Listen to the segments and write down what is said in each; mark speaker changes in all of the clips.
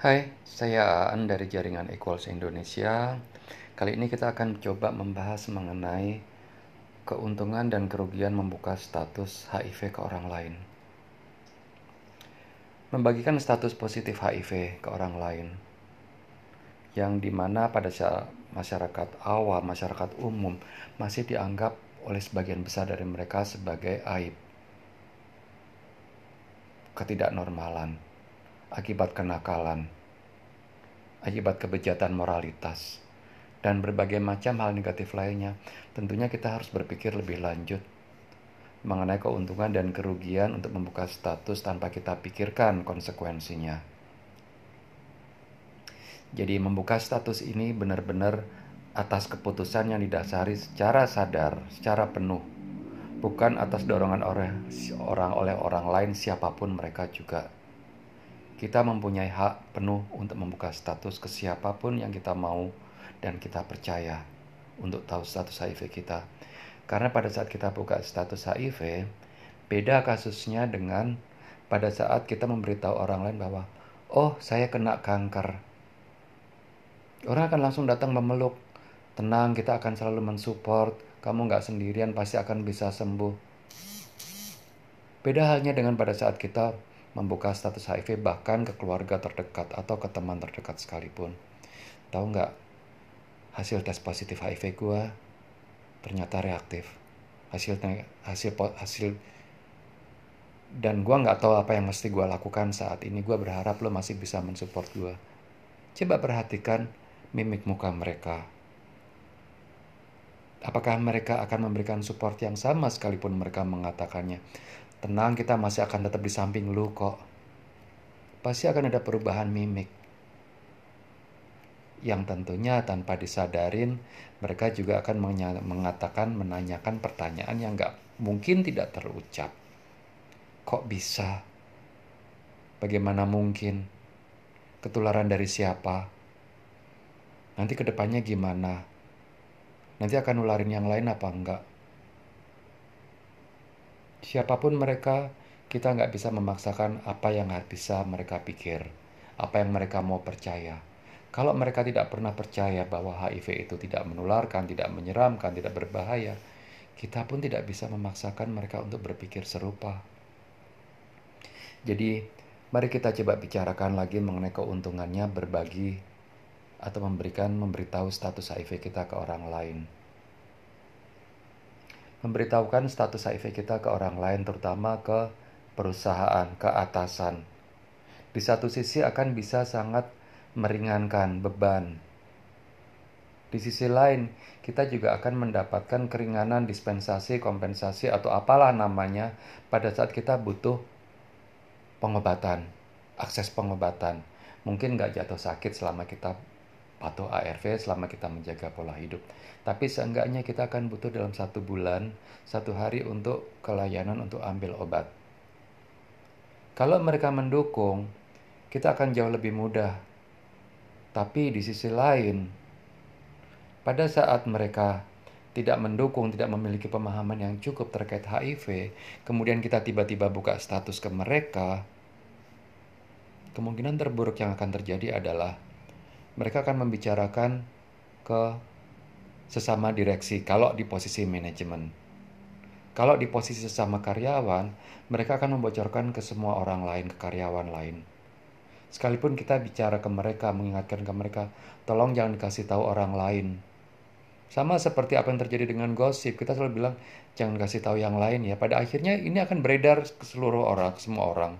Speaker 1: Hai, saya Aan dari Jaringan Equals Indonesia. Kali ini kita akan coba membahas mengenai keuntungan dan kerugian membuka status HIV ke orang lain. Membagikan status positif HIV ke orang lain yang di mana pada masyarakat awam, masyarakat umum masih dianggap oleh sebagian besar dari mereka sebagai aib, ketidaknormalan akibat kenakalan, akibat kebejatan moralitas, dan berbagai macam hal negatif lainnya, tentunya kita harus berpikir lebih lanjut mengenai keuntungan dan kerugian untuk membuka status tanpa kita pikirkan konsekuensinya. Jadi membuka status ini benar-benar atas keputusan yang didasari secara sadar, secara penuh, bukan atas dorongan orang oleh orang lain siapa pun mereka juga. Kita mempunyai hak penuh untuk membuka status ke siapa pun yang kita mau dan kita percaya untuk tahu status HIV kita. Karena pada saat kita buka status HIV, beda kasusnya dengan pada saat kita memberitahu orang lain bahwa, oh saya kena kanker. Orang akan langsung datang memeluk. Tenang, kita akan selalu mensupport. Kamu nggak sendirian, pasti akan bisa sembuh. Beda halnya dengan pada saat kita membuka status HIV bahkan ke keluarga terdekat atau ke teman terdekat sekalipun. Tahu nggak hasil tes positif HIV gue ternyata reaktif. Hasil hasil hasil dan gue nggak tahu apa yang mesti gue lakukan saat ini. Gue berharap lo masih bisa mensupport gue. Coba perhatikan mimik muka mereka. Apakah mereka akan memberikan support yang sama sekalipun mereka mengatakannya? Tenang, kita masih akan tetap di samping lu kok. Pasti akan ada perubahan mimik. Yang tentunya tanpa disadarin, mereka juga akan mengatakan, menanyakan pertanyaan yang gak mungkin tidak terucap. Kok bisa? Bagaimana mungkin? Ketularan dari siapa? Nanti ke depannya gimana? Nanti akan nularin yang lain apa enggak? Siapa pun mereka, kita nggak bisa memaksakan apa yang bisa mereka pikir, apa yang mereka mau percaya. Kalau mereka tidak pernah percaya bahwa HIV itu tidak menularkan, tidak menyeramkan, tidak berbahaya, kita pun tidak bisa memaksakan mereka untuk berpikir serupa. Jadi, mari kita coba bicarakan lagi mengenai keuntungannya berbagi atau memberikan memberitahu status HIV kita ke orang lain memberitahukan status HIV kita ke orang lain, terutama ke perusahaan, ke atasan. Di satu sisi akan bisa sangat meringankan beban. Di sisi lain, kita juga akan mendapatkan keringanan dispensasi, kompensasi, atau apalah namanya pada saat kita butuh pengobatan, akses pengobatan. Mungkin nggak jatuh sakit selama kita patuh ARV selama kita menjaga pola hidup. Tapi seenggaknya kita akan butuh dalam satu bulan, satu hari untuk kelayanan untuk ambil obat. Kalau mereka mendukung, kita akan jauh lebih mudah. Tapi di sisi lain, pada saat mereka tidak mendukung, tidak memiliki pemahaman yang cukup terkait HIV, kemudian kita tiba-tiba buka status ke mereka, kemungkinan terburuk yang akan terjadi adalah mereka akan membicarakan ke sesama direksi kalau di posisi manajemen. Kalau di posisi sesama karyawan, mereka akan membocorkan ke semua orang lain, ke karyawan lain. Sekalipun kita bicara ke mereka, mengingatkan ke mereka, tolong jangan dikasih tahu orang lain. Sama seperti apa yang terjadi dengan gosip, kita selalu bilang jangan kasih tahu yang lain ya. Pada akhirnya ini akan beredar ke seluruh orang, ke semua orang.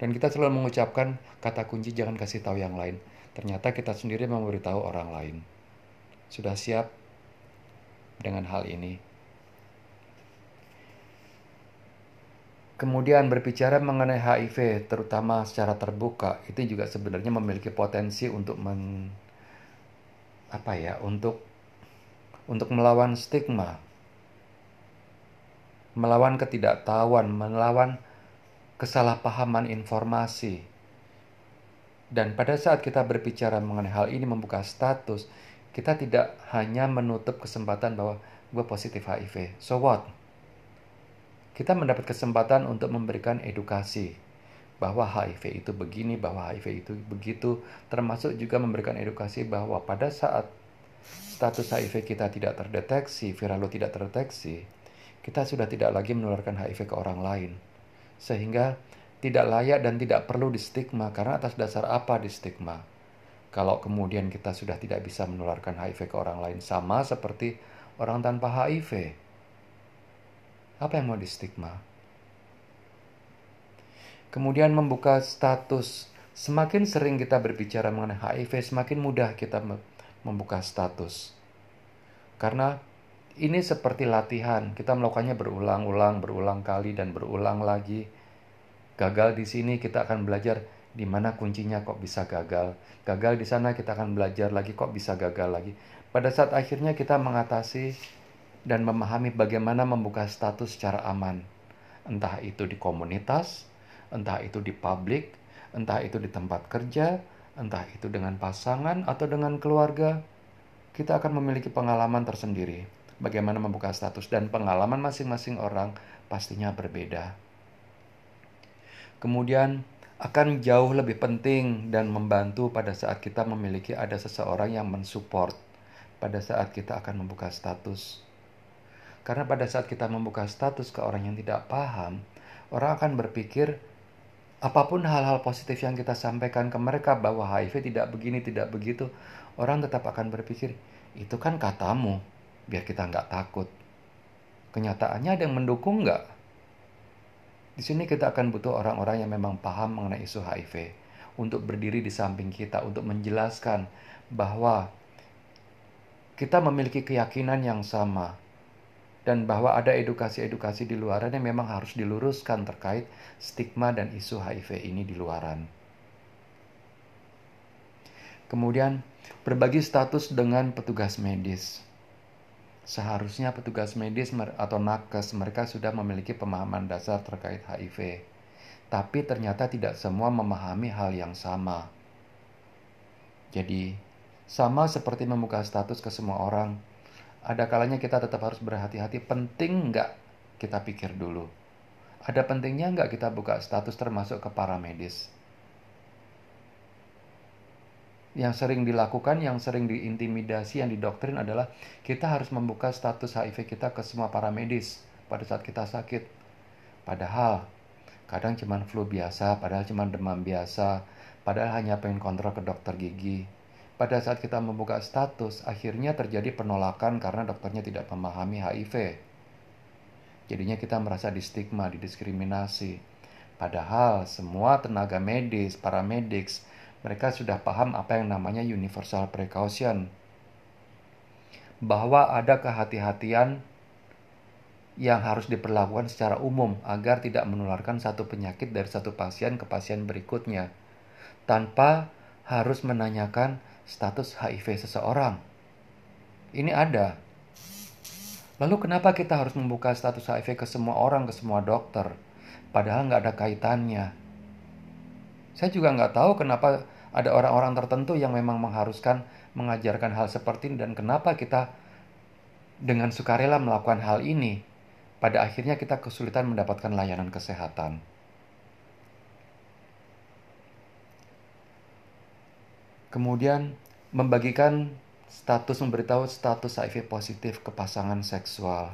Speaker 1: Dan kita selalu mengucapkan kata kunci jangan kasih tahu yang lain. Ternyata kita sendiri memberitahu orang lain. Sudah siap dengan hal ini? Kemudian berbicara mengenai HIV, terutama secara terbuka, itu juga sebenarnya memiliki potensi untuk men, apa ya, untuk untuk melawan stigma, melawan ketidaktahuan, melawan kesalahpahaman informasi, dan pada saat kita berbicara mengenai hal ini, membuka status, kita tidak hanya menutup kesempatan bahwa gue positif HIV. So what? Kita mendapat kesempatan untuk memberikan edukasi bahwa HIV itu begini, bahwa HIV itu begitu, termasuk juga memberikan edukasi bahwa pada saat status HIV kita tidak terdeteksi, viral load tidak terdeteksi, kita sudah tidak lagi menularkan HIV ke orang lain. Sehingga tidak layak dan tidak perlu di stigma karena atas dasar apa di stigma? Kalau kemudian kita sudah tidak bisa menularkan HIV ke orang lain sama seperti orang tanpa HIV. Apa yang mau di stigma? Kemudian membuka status. Semakin sering kita berbicara mengenai HIV, semakin mudah kita membuka status. Karena ini seperti latihan, kita melakukannya berulang-ulang, berulang kali dan berulang lagi. Gagal di sini kita akan belajar di mana kuncinya kok bisa gagal. Gagal di sana kita akan belajar lagi kok bisa gagal lagi. Pada saat akhirnya kita mengatasi dan memahami bagaimana membuka status secara aman. Entah itu di komunitas, entah itu di publik, entah itu di tempat kerja, entah itu dengan pasangan atau dengan keluarga, kita akan memiliki pengalaman tersendiri bagaimana membuka status dan pengalaman masing-masing orang pastinya berbeda. Kemudian akan jauh lebih penting dan membantu pada saat kita memiliki ada seseorang yang mensupport pada saat kita akan membuka status. Karena pada saat kita membuka status ke orang yang tidak paham, orang akan berpikir apa pun hal-hal positif yang kita sampaikan ke mereka bahwa HIV tidak begini, tidak begitu, orang tetap akan berpikir, itu kan katamu, biar kita nggak takut. Kenyataannya ada yang mendukung nggak? Di sini kita akan butuh orang-orang yang memang paham mengenai isu HIV untuk berdiri di samping kita, untuk menjelaskan bahwa kita memiliki keyakinan yang sama, dan bahwa ada edukasi-edukasi di luaran yang memang harus diluruskan terkait stigma dan isu HIV ini di luaran. Kemudian, berbagi status dengan petugas medis. Seharusnya petugas medis atau nakes mereka sudah memiliki pemahaman dasar terkait HIV. Tapi ternyata tidak semua memahami hal yang sama. Jadi, sama seperti membuka status ke semua orang, ada kalanya kita tetap harus berhati-hati. Penting nggak kita pikir dulu. Ada pentingnya nggak kita buka status termasuk ke para medis? Yang sering dilakukan, yang sering diintimidasi, yang didoktrin adalah kita harus membuka status HIV kita ke semua para medis pada saat kita sakit. Padahal kadang cuma flu biasa, padahal cuma demam biasa, padahal hanya pengen kontrol ke dokter gigi pada saat kita membuka status, akhirnya terjadi penolakan karena dokternya tidak memahami HIV. Jadinya kita merasa distigma, didiskriminasi. Padahal semua tenaga medis, para medics, mereka sudah paham apa yang namanya universal precaution. Bahwa ada kehati-hatian yang harus diperlakukan secara umum agar tidak menularkan satu penyakit dari satu pasien ke pasien berikutnya tanpa harus menanyakan status HIV seseorang. Ini ada. Lalu kenapa kita harus membuka status HIV ke semua orang, ke semua dokter? Padahal nggak ada kaitannya. Saya juga nggak tahu kenapa ada orang-orang tertentu yang memang mengharuskan mengajarkan hal seperti ini dan kenapa kita dengan sukarela melakukan hal ini. Pada akhirnya kita kesulitan mendapatkan layanan kesehatan. Kemudian membagikan status memberitahu status HIV positif ke pasangan seksual.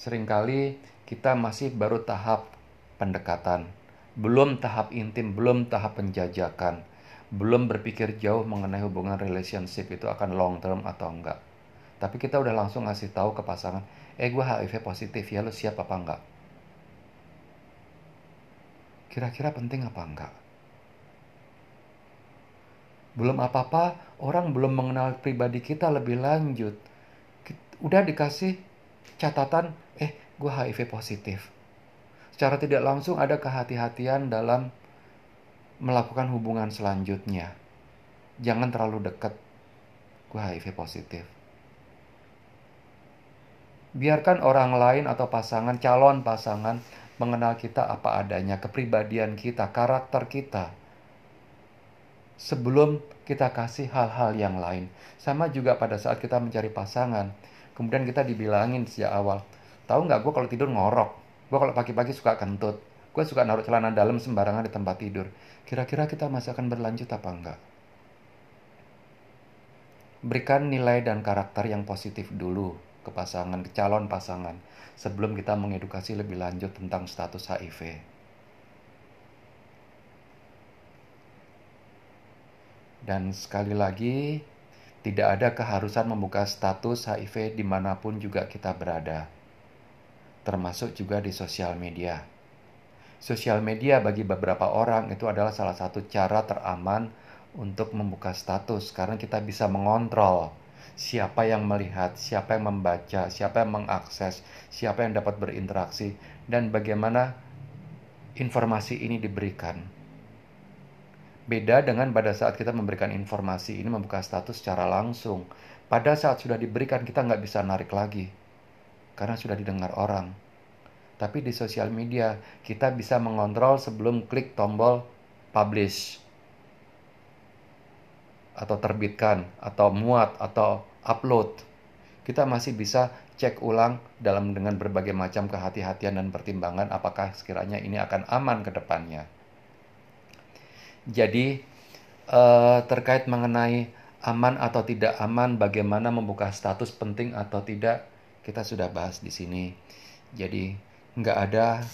Speaker 1: Seringkali kita masih baru tahap pendekatan, belum tahap intim, belum tahap penjajakan, belum berpikir jauh mengenai hubungan relationship itu akan long term atau enggak. Tapi kita udah langsung ngasih tahu ke pasangan, eh gue HIV positif ya, lo siap apa enggak? Kira-kira penting apa enggak? Belum apa-apa, orang belum mengenal pribadi kita lebih lanjut. Udah dikasih catatan, eh gue HIV positif. Secara tidak langsung ada kehati-hatian dalam melakukan hubungan selanjutnya. Jangan terlalu dekat, gue HIV positif. Biarkan orang lain atau pasangan, calon pasangan mengenal kita apa adanya, kepribadian kita, karakter kita sebelum kita kasih hal-hal yang lain. Sama juga pada saat kita mencari pasangan. Kemudian kita dibilangin sejak awal, tahu nggak gue kalau tidur ngorok, gue kalau pagi-pagi suka kentut, gue suka naruh celana dalam sembarangan di tempat tidur. Kira-kira kita masih akan berlanjut apa enggak? Berikan nilai dan karakter yang positif dulu ke pasangan, ke calon pasangan, sebelum kita mengedukasi lebih lanjut tentang status HIV. Dan sekali lagi, tidak ada keharusan membuka status HIV di mana pun juga kita berada, termasuk juga di sosial media. Sosial media bagi beberapa orang itu adalah salah satu cara teraman untuk membuka status karena kita bisa mengontrol siapa yang melihat, siapa yang membaca, siapa yang mengakses, siapa yang dapat berinteraksi, dan bagaimana informasi ini diberikan Beda dengan pada saat kita memberikan informasi ini membuka status secara langsung. Pada saat sudah diberikan kita nggak bisa narik lagi. Karena sudah didengar orang. Tapi di sosial media kita bisa mengontrol sebelum klik tombol publish. Atau terbitkan, atau muat, atau upload. Kita masih bisa cek ulang dalam dengan berbagai macam kehati-hatian dan pertimbangan apakah sekiranya ini akan aman ke depannya. Jadi uh, terkait mengenai aman atau tidak aman, bagaimana membuka status penting atau tidak, kita sudah bahas di sini. Jadi nggak ada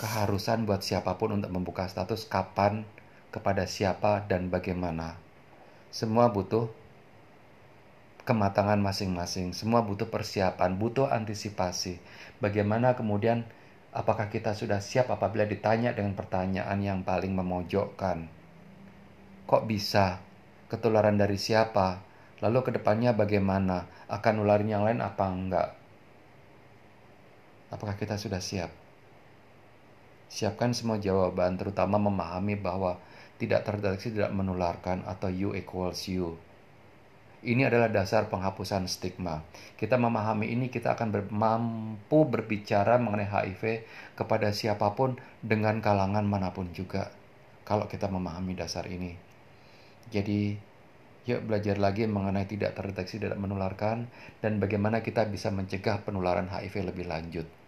Speaker 1: keharusan buat siapa pun untuk membuka status kapan, kepada siapa, dan bagaimana. Semua butuh kematangan masing-masing. Semua butuh persiapan, butuh antisipasi. Bagaimana kemudian apakah kita sudah siap apabila ditanya dengan pertanyaan yang paling memojokkan? Kok bisa? Ketularan dari siapa? Lalu ke depannya bagaimana? Akan nularin yang lain apa enggak? Apakah kita sudah siap? Siapkan semua jawaban, terutama memahami bahwa tidak terdeteksi tidak menularkan atau U equals U. Ini adalah dasar penghapusan stigma. Kita memahami ini, kita akan ber mampu berbicara mengenai HIV kepada siapa pun dengan kalangan mana pun juga. Kalau kita memahami dasar ini. Jadi, yuk belajar lagi mengenai tidak terdeteksi tidak menularkan dan bagaimana kita bisa mencegah penularan HIV lebih lanjut.